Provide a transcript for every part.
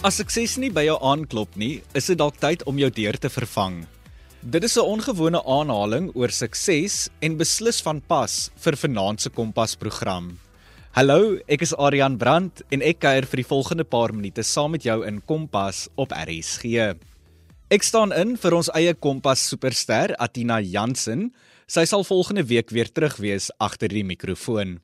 As sukses nie by jou aanklop nie, is dit dalk tyd om jou deur te vervang. Dit is 'n ongewone aanhaling oor sukses en beslis van pas vir vanaand se Kompas program. Hallo, ek is Adrian Brandt en ek kuier vir die volgende paar minute saam met jou in Kompas op RSG. Ek staan in vir ons eie Kompas superster Atina Jansen. Sy sal volgende week weer terug wees agter die mikrofoon.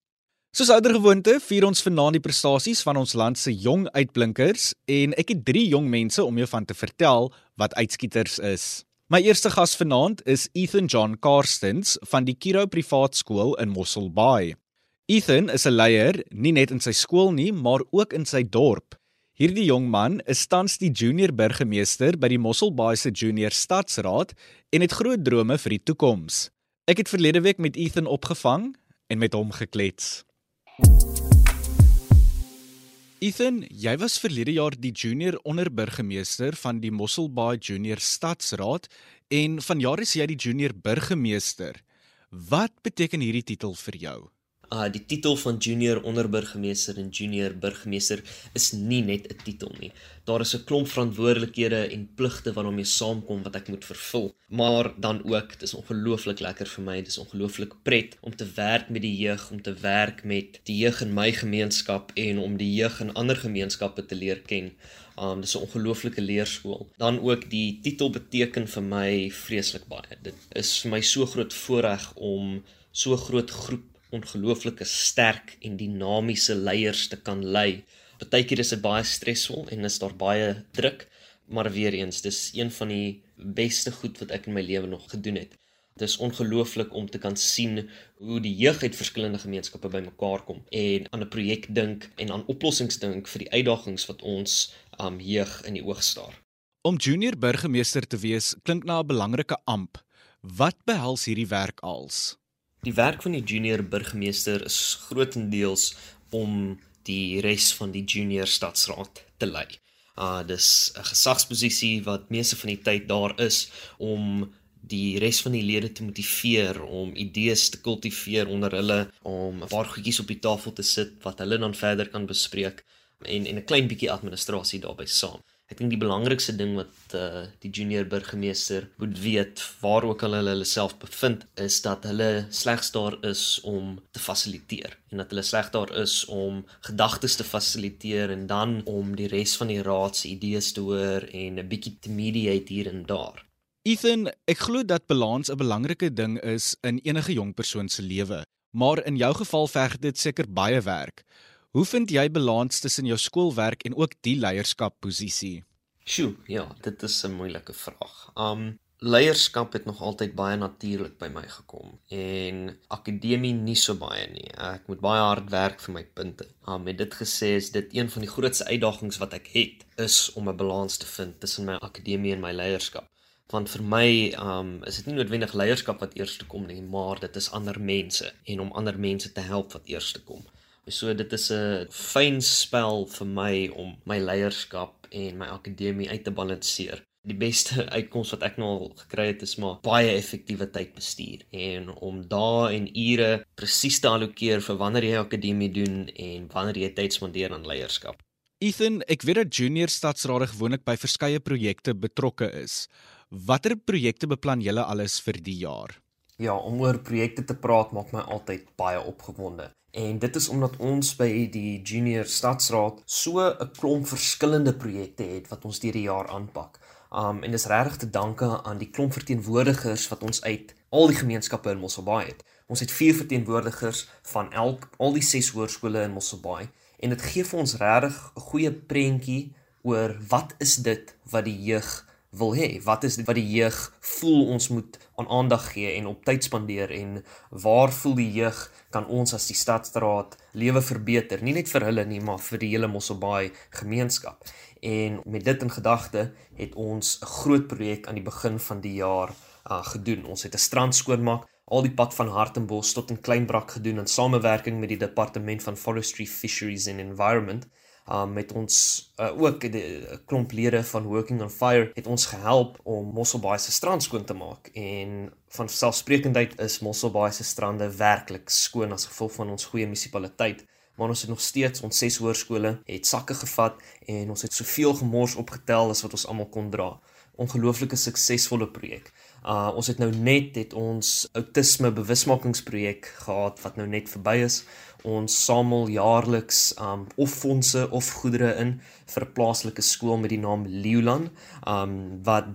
Soos ouer gewoonte vier ons vanaand die prestasies van ons land se jong uitblinkers en ek het 3 jong mense om jou van te vertel wat uitskieters is. My eerste gas vanaand is Ethan John Karstens van die Kiro Privaat Skool in Mossel Bay. Ethan is 'n leier nie net in sy skool nie, maar ook in sy dorp. Hierdie jong man is tans die junior burgemeester by die Mossel Bay se junior stadsraad en het groot drome vir die toekoms. Ek het verlede week met Ethan opgevang en met hom geklets. Ethan, jy was verlede jaar die junior onderburgemeester van die Mosselbaai Junior Stadsraad en vanjaar is jy die junior burgemeester. Wat beteken hierdie titel vir jou? Uh die titel van junior onderburgemeester en junior burgemeester is nie net 'n titel nie. Daar is 'n klomp verantwoordelikhede en pligte waarmee jy saamkom wat ek moet vervul. Maar dan ook, dit is ongelooflik lekker vir my, dit is ongelooflik pret om te werk met die jeug, om te werk met die jeug in my gemeenskap en om die jeug in ander gemeenskappe te leer ken. Um dis 'n ongelooflike leerskool. Dan ook die titel beteken vir my vreeslik baie. Dit is vir my so groot voorreg om so groot groep ongelooflike sterk en dinamiese leiers te kan lei. Partykeer is dit baie stresvol en is daar baie druk, maar weer eens, dis een van die beste goed wat ek in my lewe nog gedoen het. Dit is ongelooflik om te kan sien hoe die jeug uit verskillende gemeenskappe bymekaar kom en aan 'n projek dink en aan oplossings dink vir die uitdagings wat ons um jeug in die oog staar. Om junior burgemeester te wees klink na 'n belangrike amp. Wat behels hierdie werk als? Die werk van die junior burgemeester is grootendeels om die res van die junior stadsraad te lei. Uh dis 'n gesagsposisie wat meeste van die tyd daar is om die res van die lede te motiveer om idees te kultiveer onder hulle om 'n paar goedjies op die tafel te sit wat hulle dan verder kan bespreek en en 'n klein bietjie administrasie daarbey saam. Ek dink die belangrikste ding wat uh, die junior burgemeester moet weet waar ook al hulle hulle self bevind is dat hulle slegs daar is om te fasiliteer en dat hulle slegs daar is om gedagtes te fasiliteer en dan om die res van die raad se idees te hoor en 'n bietjie te mediate hier en daar. Ethan, ek glo dat balans 'n belangrike ding is in enige jong persoon se lewe, maar in jou geval verg dit seker baie werk. Hoe vind jy balans tussen jou skoolwerk en ook die leierskapposisie? Sjoe, ja, dit is 'n moeilike vraag. Um leierskap het nog altyd baie natuurlik by my gekom en akademie nie so baie nie. Ek moet baie hard werk vir my punte. Um met dit gesê is dit een van die grootste uitdagings wat ek het is om 'n balans te vind tussen my akademie en my leierskap. Want vir my um is dit nie noodwendig leierskap wat eers kom nie, maar dit is ander mense en om ander mense te help wat eers kom. So dit is 'n fyn spel vir my om my leierskap en my akademie uit te balanseer. Die beste uitkoms wat ek nou al gekry het is maar baie effektiewe tydbestuur en om dae en ure presies te allokeer vir wanneer jy akademie doen en wanneer jy tyd spandeer aan leierskap. Ethan, ek weet dat junior stadsraad gewoonlik by verskeie projekte betrokke is. Watter projekte beplan julle alles vir die jaar? Ja, om oor projekte te praat maak my altyd baie opgewonde. En dit is omdat ons by die Junior Stadsraad so 'n klomp verskillende projekte het wat ons deur die jaar aanpak. Um en dis regtig te danke aan die klomp verteenwoordigers wat ons uit al die gemeenskappe in Mosselbaai het. Ons het vier verteenwoordigers van elk al die ses hoërskole in Mosselbaai en dit gee vir ons regtig 'n goeie prentjie oor wat is dit wat die jeug wil hê. Wat is wat die jeug voel ons moet aan aandag gee en op tyd spandeer en waar voel die jeug kan ons as die stadstraat lewe verbeter, nie net vir hulle nie, maar vir die hele Mosselbaai gemeenskap. En met dit in gedagte het ons 'n groot projek aan die begin van die jaar uh, gedoen. Ons het 'n strand skoonmaak al die pad van Hartenbos tot in Kleinbrak gedoen in samewerking met die departement van Forestry, Fisheries and Environment um met ons uh, ook 'n klomp lede van Working on Fire het ons gehelp om Mosselbaai se strand skoon te maak en van selfsprekendheid is Mosselbaai se strande werklik skoon as gevolg van ons goeie munisipaliteit maar ons het nog steeds ons ses hoërskole het sakke gevat en ons het soveel gemors opgetel as wat ons almal kon dra. Ongelooflike suksesvolle projek. Uh ons het nou net het ons outisme bewusmakingsprojek gehad wat nou net verby is. Ons samel jaarliks um of fondse of goedere in vir 'n plaaslike skool met die naam Leolan um wat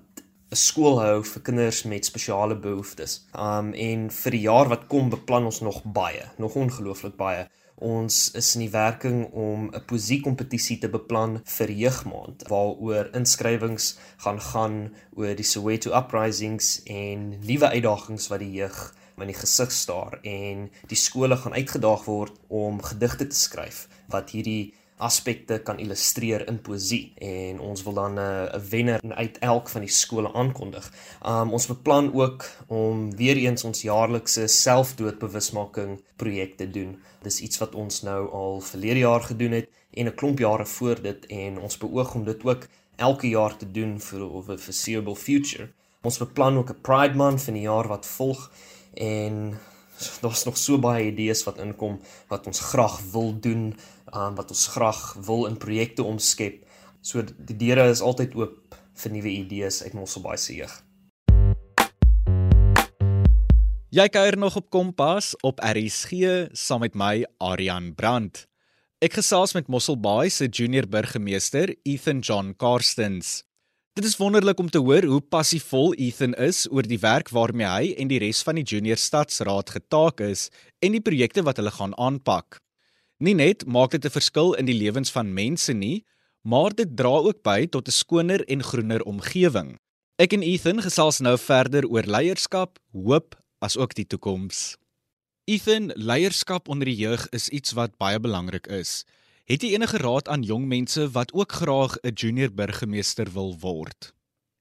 'n skool hou vir kinders met spesiale behoeftes. Um en vir die jaar wat kom beplan ons nog baie, nog ongelooflik baie. Ons is in die werking om 'n poesiekompetisie te beplan vir jeugmaand waaroor inskrywings gaan gaan oor die Soweto uprisings en nuwe uitdagings wat die jeug in die gesig staar en die skole gaan uitgedaag word om gedigte te skryf wat hierdie aspekte kan illustreer in poesie en ons wil dan eh, 'n uh, wenner uit elk van die skole aankondig. Um ons beplan ook om weer eens ons jaarlikse selfdoodbewusmaking projek te doen. Dis iets wat ons nou al verlede jaar gedoen het en 'n klomp jare voor dit en ons beoog om dit ook elke jaar te doen vir of 'n foreseeable future. Ons beplan ook 'n Pride Month in die jaar wat volg en daar's nog so baie idees wat inkom wat ons graag wil doen, um, wat ons graag wil in projekte omskep. So die deure is altyd oop vir nuwe idees uit Mosselbaai se jeug. Jy kuier nog op Kompas op RSG saam met my Aryan Brandt. Ek gesels met Mosselbaai se junior burgemeester Ethan John Karstens. Dit is wonderlik om te hoor hoe passievol Ethan is oor die werk waarmee hy en die res van die Junior Stadsraad getaak is en die projekte wat hulle gaan aanpak. Nie net maak dit 'n verskil in die lewens van mense nie, maar dit dra ook by tot 'n skoner en groener omgewing. Ek en Ethan gesels nou verder oor leierskap, hoop as ook die toekoms. Ethan, leierskap onder die jeug is iets wat baie belangrik is. Het jy enige raad aan jong mense wat ook graag 'n junior burgemeester wil word?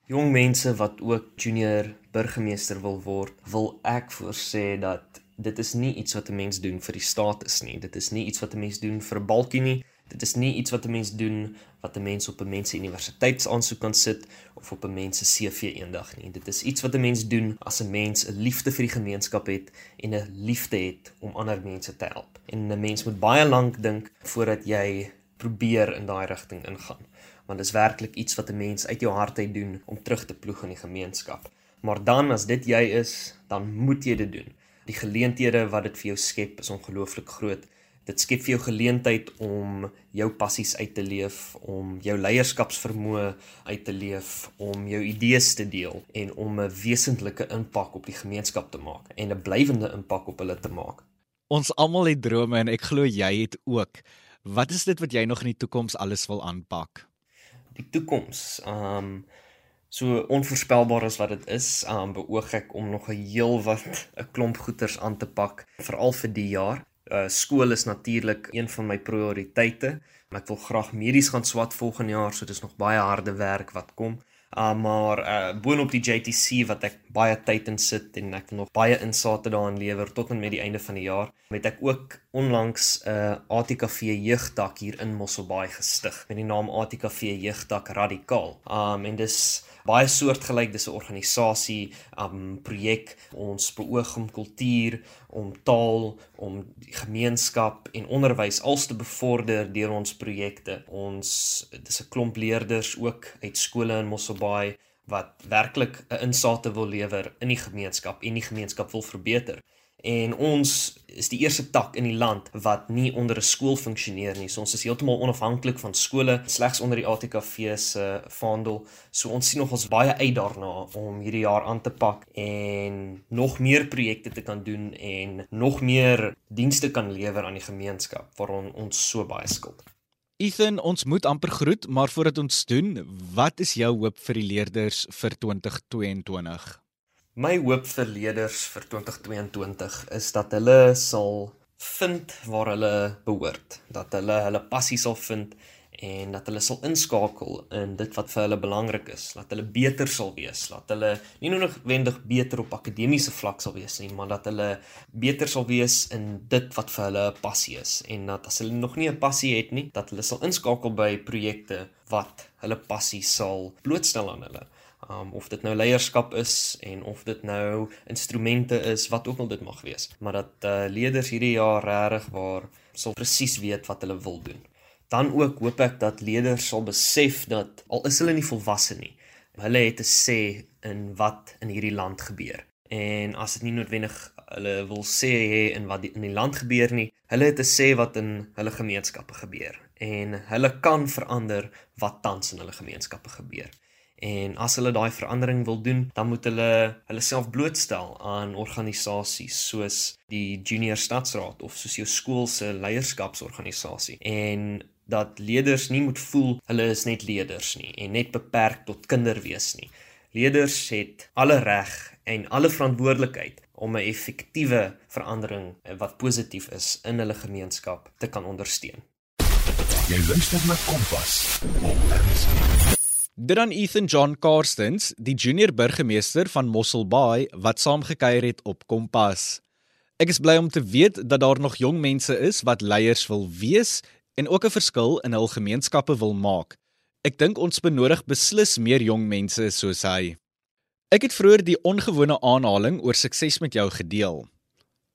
Jong mense wat ook junior burgemeester wil word, wil ek voorsê dat dit is nie iets wat 'n mens doen vir die status nie. Dit is nie iets wat 'n mens doen vir 'n balkie nie. Dit is nie iets wat 'n mens doen wat 'n mens op 'n mens se universiteitsaansoek kan sit of op 'n mens se CV eendag nie. Dit is iets wat 'n mens doen as 'n mens 'n liefde vir die gemeenskap het en 'n liefde het om ander mense te help. En 'n mens moet baie lank dink voordat jy probeer in daai rigting ingaan. Want dit is werklik iets wat 'n mens uit jou hart uit doen om terug te ploeg in die gemeenskap. Maar dan as dit jy is, dan moet jy dit doen. Die geleenthede wat dit vir jou skep is ongelooflik groot dit skep vir jou geleentheid om jou passies uit te leef, om jou leierskapsvermoë uit te leef, om jou idees te deel en om 'n wesentlike impak op die gemeenskap te maak en 'n blywende impak op hulle te maak. Ons almal het drome en ek glo jy het ook. Wat is dit wat jy nog in die toekoms alles wil aanpak? Die toekoms, ehm um, so onvoorspelbaar as wat dit is, ehm um, beoog ek om nog 'n heel wat 'n klomp goeders aan te pak, veral vir die jaar uh, skool is natuurlik een van my prioriteite. Ek wil graag medies gaan swat volgende jaar, so dis nog baie harde werk wat kom. Uh, maar uh, boonop die JTC wat ek baie tyd in sit en ek nog baie insate daarin lewer tot en met die einde van die jaar, het ek ook onlangs 'n uh, ATKV jeugdak hier in Mosselbaai gestig met die naam ATKV jeugdak radikaal. Um en dis baie soortgelyk dis 'n organisasie um projek. Ons beoog om kultuur om taal om gemeenskap en onderwys als te bevorder deur ons projekte. Ons dis 'n klomp leerders ook uit skole in Mosselbaai wat werklik 'n insate wil lewer in die gemeenskap en die gemeenskap wil verbeter en ons is die eerste tak in die land wat nie onder 'n skool funksioneer nie. So ons is heeltemal onafhanklik van skole, slegs onder die ATKV se vaandel. So ons sien nog ons baie uit daarna om hierdie jaar aan te pak en nog meer projekte te kan doen en nog meer dienste kan lewer aan die gemeenskap waaron ons so baie skuld. Ethan, ons moet amper groet, maar voordat ons doen, wat is jou hoop vir die leerders vir 2022? My hoop vir leerders vir 2022 is dat hulle sal vind waar hulle behoort, dat hulle hulle passie sal vind en dat hulle sal inskakel in dit wat vir hulle belangrik is, dat hulle beter sal wees, dat hulle nie noodwendig beter op akademiese vlak sal wees nie, maar dat hulle beter sal wees in dit wat vir hulle 'n passie is. En dat as hulle nog nie 'n passie het nie, dat hulle sal inskakel by projekte wat hulle passie sal blootstel aan hulle Um of dit nou leierskap is en of dit nou instrumente is, wat ook al dit mag wees. Maar dat uh, leerders hierdie jaar regtig waar sal presies weet wat hulle wil doen. Dan ook hoop ek dat leerders sal besef dat al is hulle nie volwasse nie, hulle het 'n sê in wat in hierdie land gebeur. En as dit nie noodwendig hulle wil sê hê in wat die, in die land gebeur nie, hulle het 'n sê wat in hulle gemeenskappe gebeur en hulle kan verander wat tans in hulle gemeenskappe gebeur. En as hulle daai verandering wil doen, dan moet hulle hulle self blootstel aan organisasies soos die Junior Stadsraad of soos jou skool se leierskapsorganisasie. En dat leerders nie moet voel hulle is net leerders nie en net beperk tot kinderwees nie. Leerders het alle reg en alle verantwoordelikheid om 'n effektiewe verandering wat positief is in hulle gemeenskap te kan ondersteun. Jy luister na Kompas. Dit dan Ethan John Karstens, die junior burgemeester van Mossel Bay wat saamgekyer het op Kompas. Ek is bly om te weet dat daar nog jong mense is wat leiers wil wees en ook 'n verskil in hul gemeenskappe wil maak. Ek dink ons benodig beslis meer jong mense soos hy. Ek het vroeër die ongewone aanhaling oor sukses met jou gedeel.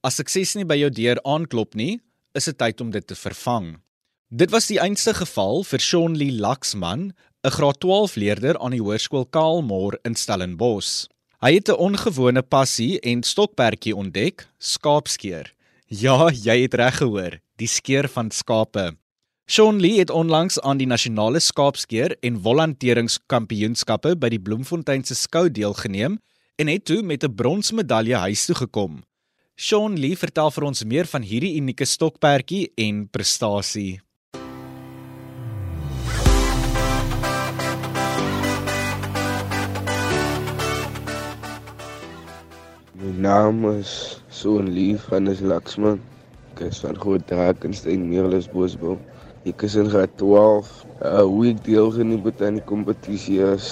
As sukses nie by jou deur aanklop nie, is dit tyd om dit te vervang. Dit was die einste geval vir Shaun Lee Laxman, 'n graad 12 leerder aan die hoërskool Kaalmoor in Stellenbosch. Hy het 'n ongewone passie en stokperdjie ontdek, skaapskeer. Ja, jy het reg gehoor, die skeer van skape. Shaun Lee het onlangs aan die nasionale skaapskeer en volonteeringskampioenskappe by die Bloemfontein se skou deelgeneem en het toe met 'n bronsmedalje huis toe gekom. Shaun Lee vertel vir ons meer van hierdie unieke stokperdjie en prestasie. Naam is Shaun Lee van Laxman. Ek is van Groot Drakensberg, Meerlus Bosbou. Ek is in graad 12. Uh hoe ek deelgeneem het aan die kompetisie is,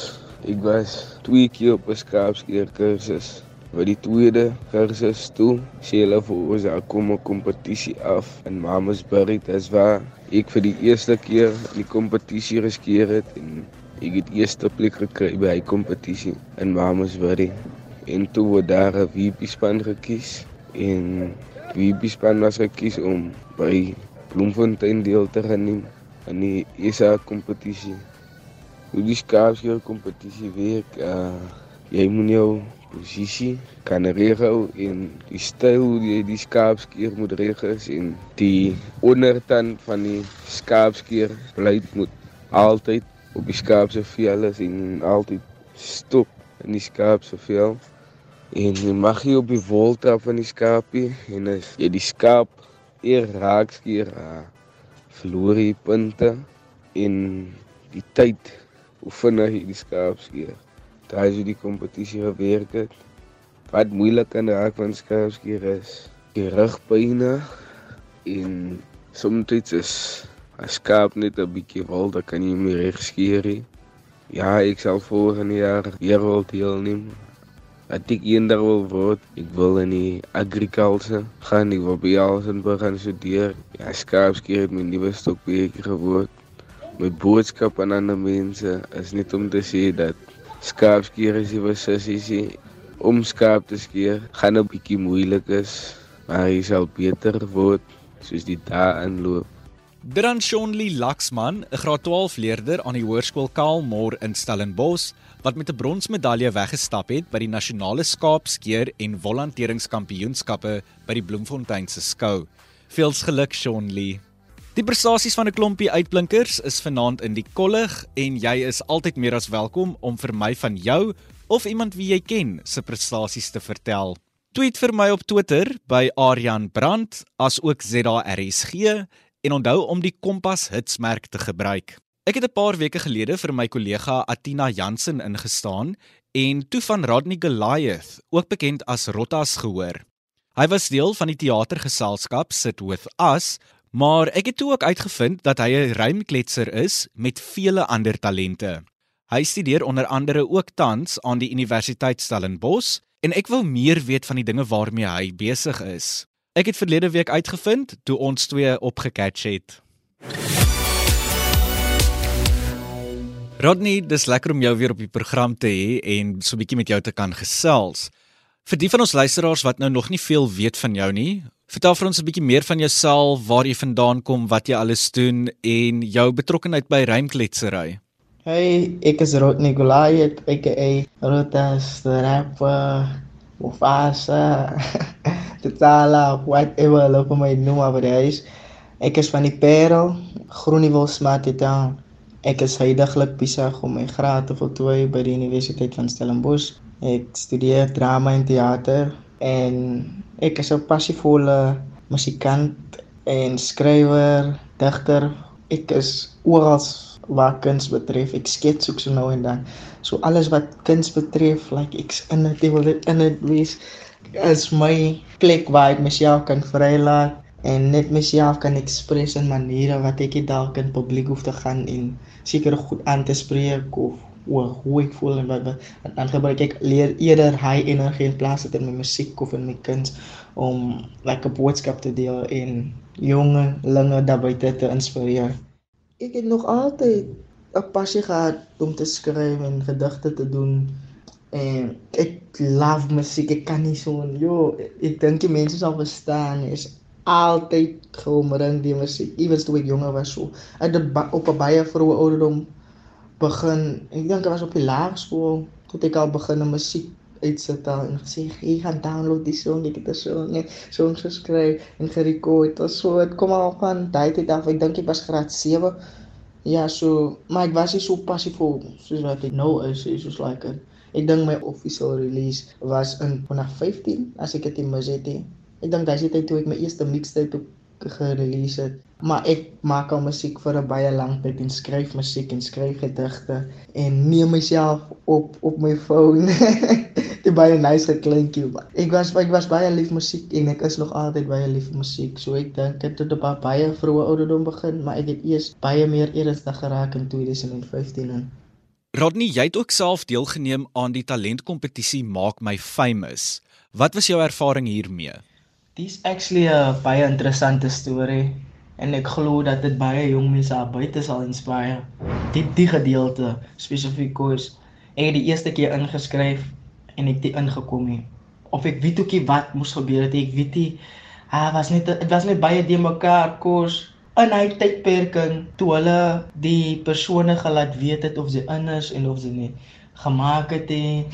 ek was twee keer op 'n skaapskeer kursus. Vir die tweede kursus toe, sê hulle vir ons daar kom 'n kompetisie af in Mamasbury. Dit was ek vir die eerste keer die kompetisie geskeer het en ek het eerste plek gekry by die kompetisie in Mamasbury. En toe word daar 'n VP span gekies en VP span was gekies om by Bloemfontein deel te geneem aan die ESA kompetisie. Hoe die skaapskeer kompetisie werk, uh jy moet jou posisie kan regel en die styl hoe jy die skaapskeer moet regel en die onderkant van die skaapskeer bly moet altyd op die skaap se vel is en altyd stop in die skaap se vel. En jy mag nie op die wol trap van die skaapie en as jy die skaap eer raakskeer uh, verloor hy punte en die tyd hoe vinnig hy die skaapskeer. Daai is hoe die kompetisie gewerk het. Wat moeilik die raak van skaapskeer is, die rugpyne en soms is 'n skaap net 'n bietjie wil, dan kan jy hom reg skeer. Ja, ek sal volgende jaar weer wil deelneem wat ek eendag wil word. Ek wil in die agriculture gaan. Ek wil by Alsenburg gaan studeer. Ja, skaapskeer het my nuwe stokbeker geword. My boodskap aan ander mense is net om te sê dat skaapskeer is nie sissies om skaap te skeer gaan 'n bietjie moeilik is, maar jy sal beter word soos die dae aanloop. Dran Shonley Laxman, 'n graad 12 leerder aan die hoërskool Kaalmoor in Stellenbosch, wat met 'n bronsmedalje weggestap het by die nasionale skaapskeer en volonteeringskampioenskappe by die Bloemfontein se skou. Veels geluk Shonley. Die prestasies van 'n klompie uitblinkers is vanaand in die kollig en jy is altyd meer as welkom om vir my van jou of iemand wie jy ken se prestasies te vertel. Tweet vir my op Twitter by Aryan Brandt as ook ZARSG en onthou om die Kompas hitsmerk te gebruik. Ek het 'n paar weke gelede vir my kollega Atina Jansen ingestaan en toe van Rodney Goliath, ook bekend as Rottas gehoor. Hy was deel van die teatergeselskap Sit With Us, maar ek het toe ook uitgevind dat hy 'n rymkletser is met vele ander talente. Hy studeer onder andere ook tans aan die Universiteit Stellenbosch en ek wil meer weet van die dinge waarmee hy besig is. Ek het verlede week uitgevind toe ons twee opgekatch het. Rodney, dis lekker om jou weer op die program te hê en so 'n bietjie met jou te kan gesels. Vir die van ons luisteraars wat nou nog nie veel weet van jou nie, vertel vir ons 'n bietjie meer van jouself, waar jy vandaan kom, wat jy alles doen en jou betrokkeheid by rymkletsery. Hey, ek is Rodney Goliath, aka Rotas the rapper, Mufasa, T'Challa, whatever hulle vir my noem maar hy is. Ek is van die Parel, Groenewil Smart Town. Ek is heidaglik besig om my graad te voltooi by die Universiteit van Stellenbosch. Ek studeer drama en teater en ek is 'n passievolle musikant en skrywer, digter. Ek is oral waar kuns betref. Ek skets ook so nou en dan. So alles wat kuns betref, like ek's in dit, wil dit in dit wees is my plek waar ek myself kan vrylaat en net myself kan express in maniere wat ek nie dalk in publiek hoef te gaan en seker goed aan te spreek of oor hoe ek voel en wat, wat dan gebruik ek leer eerder high energie in plaas van my musiek of in my kuns om like 'n boodskap te deel en jonge linge daarbuiten te inspireer. Ek het nog altyd 'n passie gehad om te skryf en gedigte te doen en ek love musiek. Ek kan nie so, jo, ek dink die mense sal verstaan is altyd geomring die musiek. Iewers toe ek jonger was so. Uit op 'n baie vroeë ouderdom begin. Ek dink dit was op die laerskool toe ek al begin met musiek uitsit en gesê jy gaan download die song ek het dit so net songs geskryf en gerekord. Dit so dit kom al van daai tyd af. Ek dink ek was graad 7. Ja, so ek was nie so passief soos wat ek nou is. Soos like. Ek dink my official release was in 2015 as ek dit mis het. He. Ek dink daai tyd toe ek my eerste mixtape gerelease het. Maar ek maak al musiek vir 'n baie lang tyd en skryf musiek en skryf gedigte en neem myself op op my foon. Dit baie nice geklinkie. Ek was ek was baie lief musiek en ek is nog altyd baie lief musiek. So ek dink dit het op baie vroeë ouderdom begin, maar ek het eers baie meer ernstig geraak in 2015 en Rodney, jy het ook self deelgeneem aan die talentkompetisie Maak my famous. Wat was jou ervaring hiermee? Dis actually 'n baie interessante storie en ek glo dat dit baie jong mense buite sal inspireer. Die die gedeelte spesifiek kos ek het die eerste keer ingeskryf en ek het ingekom nie. Of ek weet ookie wat moes gebeur het, ek weet nie. Ah, was net dit was net baie de mekaar kos in hy tydperking toe hulle die persone gelaat weet het of sy in is en of sy nie gemaak het nie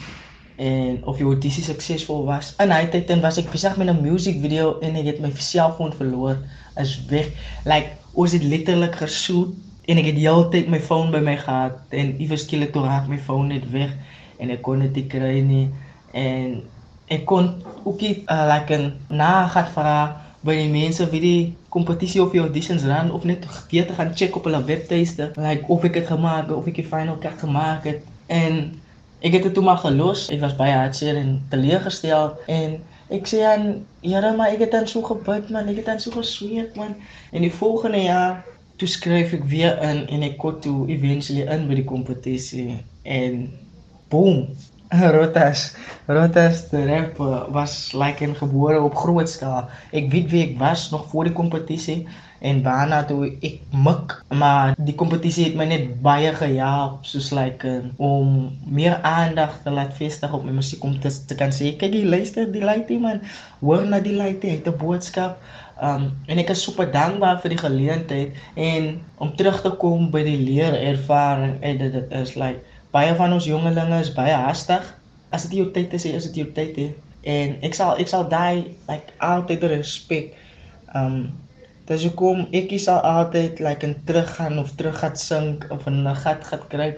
en of jy audisie suksesvol was. In hy tyd dan was ek besig met 'n music video en ek het my selfoon verloor. Is weg. Like ons het letterlik gesoet en ek het die hele tyd my foon by my gehad en iewers skielik toe raak my foon net weg en ek kon dit nie kry nie en ek kon ook nie uh, like 'n nagat vra by die mense wie die kompetisie of die auditions ran of net weer te gaan check op hulle webtuiste like of ek dit gemaak het of ek die final cut gemaak het en Ek het dit toe maar gelos. Ek was baie hartseer en teleeggestel en ek sê aan Here, maar ek het dan so gebid man, ek het dan so gesweet man. En die volgende jaar toe skryf ek weer in en ek kom toe eventually in by die kompetisie en boom. Rotas, Rotas die rap was like in gebore op groot skaal. Ek weet wie ek was nog voor die kompetisie en waarna toe ek mik maar die kompetisie het my net baie gehelp soos like uh, om meer aandag te laat vestig op my musiek om te, te kan sê kyk jy luister die laaite man. Hoor na die laaite het 'n boodskap. Um, en ek is super dankbaar vir die geleentheid en om terug te kom by die leer ervaring en dit dit is like baie van ons jongelinge is baie hastig as dit jou tyd is is dit jou tyd hè. En ek sal ek sal daai like altyd respek um Dis hoekom ek sal altyd like in teruggaan of terug gaan sink of 'n gat gat kry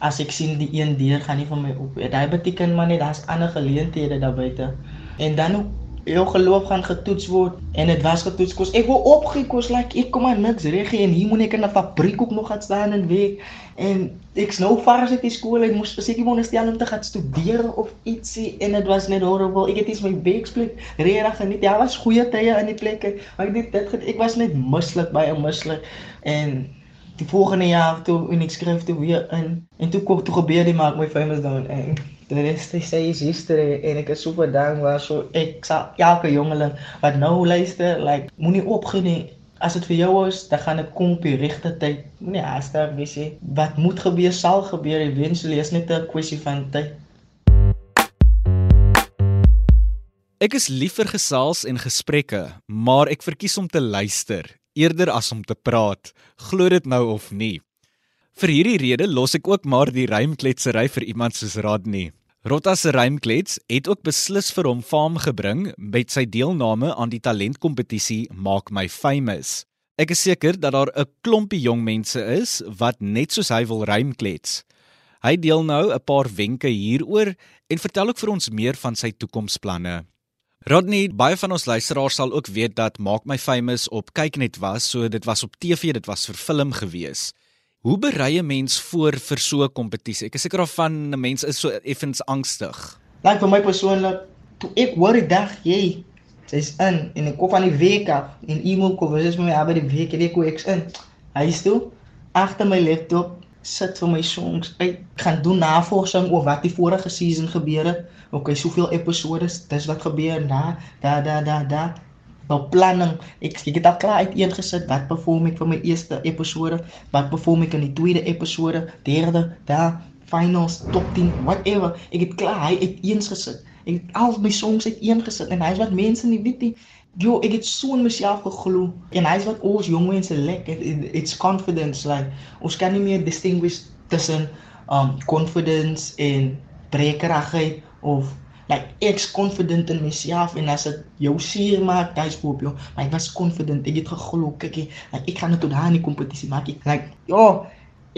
as ek sien die een deur gaan nie van my op. Dit beteken maar net daar's ander geleenthede daar buite. En dan ook jou geloof gaan getoets word en dit was getoets kos. Ek wil opgee kos like ek kom maar niks reg en hier moet ek in 'n fabriek ook nog gaan staan en werk. En ek's nou vars uit die skool ek moes seker moet stel om te gaan studeer of ietsie en dit was net horrible. Ek het iets my werksplek regtig geniet. Ja was goeie tye in die plekke maar ek dit dit ek was net mislik baie mislik. En die volgende jaar toe en ek skryf toe weer in en toe kom toe gebeur die maak my famous down en rest is is history en ek is super dankbaar so ek sal elke jongeling wat nou luister like moenie opgee nie As dit vir jou is, dan gaan dit kom op die regte tyd. As daar wees jy, wat moet gebeur sal gebeur eventually, is net 'n kwessie van tyd. Ek is lief vir gesels en gesprekke, maar ek verkies om te luister eerder as om te praat. Glo dit nou of nie. Vir hierdie rede los ek ook maar die rymkletsery vir iemand soos Rodney. Rotta se rymklets het ook beslis vir hom faam gebring met sy deelname aan die talentkompetisie Maak my famous. Ek is seker dat daar 'n klompie jong mense is wat net soos hy wil rymklets. Hy deel nou 'n paar wenke hieroor en vertel ook vir ons meer van sy toekomsplanne. Rodney, baie van ons luisteraars sal ook weet dat Maak my famous op kyknet was, so dit was op TV, dit was vir film gewees. Hoe berei 'n mens voor vir so 'n kompetisie? Ek is seker of van 'n mens is so effens angstig. Like vir my persoonlik, toe ek hoor die dag jy sy's in en ek kom van die week af en iemand kom vir my maar die week en ek kom ek's in. Hy is toe agter my laptop sit vir my songs uit gaan doen navorsing oor wat die vorige season gebeur het. Okay, soveel episode, dis wat gebeur na da da da da beplanning. Ek ek het al klaar uiteengesit wat perform ek vir my eerste episode, wat perform ek in die tweede episode, derde, daar finals, top 10, whatever. Ek het klaar hy uiteengesit. Ek het al my songs uiteengesit en hy's wat mense nie weet nie. Yo, ek het so in myself geglo en hy's wat ons jong mense lek. It, it, it's confidence like ons kan nie meer distinguish tussen um confidence en brekerigheid of like ek's confident in myself en as dit jou seer maak, daai skoop jou. Maar ek was confident. Ek het geglo, kyk like, ek gaan net tot daar in die kompetisie maak. Ek like, ja,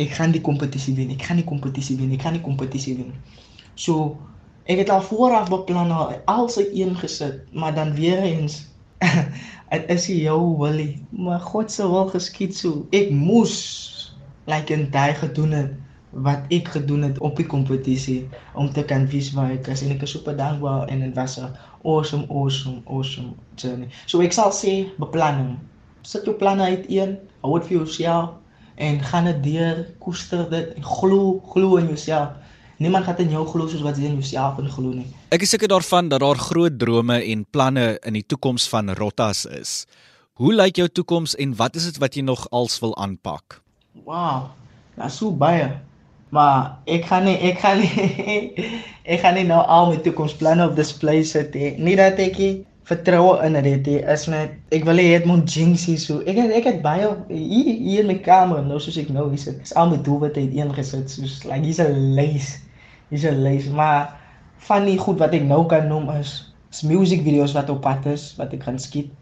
ek gaan die kompetisie wen. Ek gaan die kompetisie wen. Ek gaan die kompetisie wen. So ek het al vooraf beplan al als ek een gesit, maar dan weer eens dit is jou wilie. Maar God se wil geskied so. Ek moes like in daai gedoen het wat ek gedoen het op die kompetisie om te kan wys waar ek is en ek is super dankbaar en dit was 'n awesome awesome awesome journey. So ek sal sê beplanning. Sit jou planne uiteen, hou dit vir jouself en gaan dit deur, koester dit en glo glo in jouself. Niemand gaan in jou glo soos wat jy in jouself in glo nie. Ek is seker daarvan dat daar groot drome en planne in die toekoms van Rottas is. Hoe lyk jou toekoms en wat is dit wat jy nog als wil aanpak? Wow, daar's so baie. Maar ek gaan nie ek gaan nie ek gaan nie nou al my toekomsplanne op display sit nie. Nie dat ek vertroue in dit nie. Is net ek wil hê dit moet jinxie so. Ek het, ek het baie hier hier in my kamer nou soos ek nou is. Dit is al my doelwitte het ingesit soos like hier's 'n lys. Hier's 'n lys, maar van die goed wat ek nou kan noem is is musiekvideo's wat op pad is wat ek gaan skiet.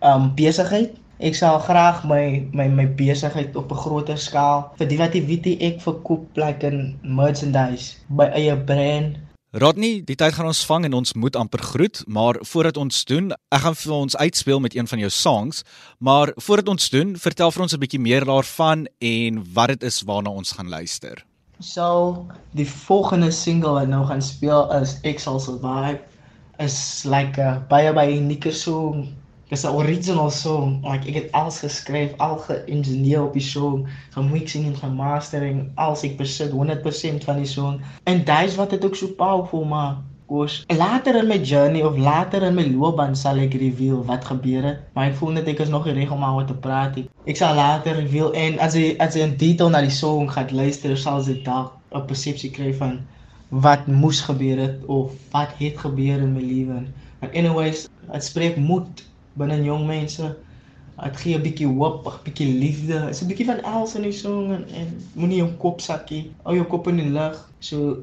Um besigheid Ek sal graag my my my besigheid op 'n groter skaal vir die wat jy weet ek verkoop like in merchandise by eie brand. Rodney, die tyd gaan ons vang en ons moet amper groet, maar voordat ons doen, ek gaan vir ons uitspeel met een van jou songs, maar voordat ons doen, vertel vir ons 'n bietjie meer daarvan en wat dit is waarna ons gaan luister. So, die volgende single wat nou gaan speel is Ek sal survive is like 'n baie baie unieke song Dis 'n original song. Like ek het alles geskryf, al geïngineer op die song, gemixing en gemastering, als ek besit 100% van die song. En dis wat dit ook so powerful maak. Koos. Later in my journey of later in my loopbaan sal ek reveal wat gebeur het, maar ek voel net ek is nog reg om oor te praat. Ek sal later reveal en as jy as jy in detail na die song gaan luister, sal jy dalk 'n persepsie kry van wat moes gebeur het of wat het gebeur in my lewe. But anyways, dit spreek moed binne jong mense. Dit gee 'n bietjie hoop, 'n bietjie liefde. Dit's 'n bietjie van els in die song en, en moenie jou kop sakkie. Hou jou kop in die lug. So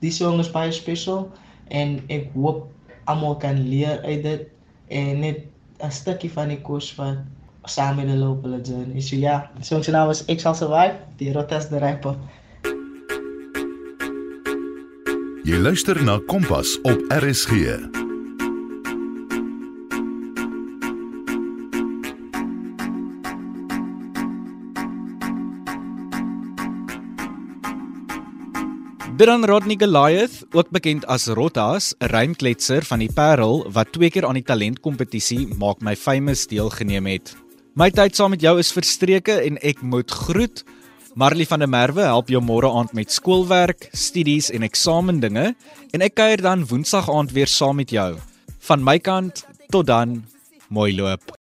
die song is baie spesiaal en ek hoop almal kan leer uit dit en net 'n stukkie van die kos wat saam met die loop hulle doen. Is so ja, die song se naam is Ek sal survive, die Rotas the Rapper. Jy luister na Kompas op RSG. Dran Rodney Goliath, ook bekend as Rottas, 'n rymkletser van die Parel wat twee keer aan die talentkompetisie Maak My Famous deelgeneem het. My tyd saam met jou is verstreke en ek moet groet. Marley van der Merwe help jou môre aand met skoolwerk, studies en eksamendinge en ek kuier dan woensdag aand weer saam met jou. Van my kant tot dan, mooi loop.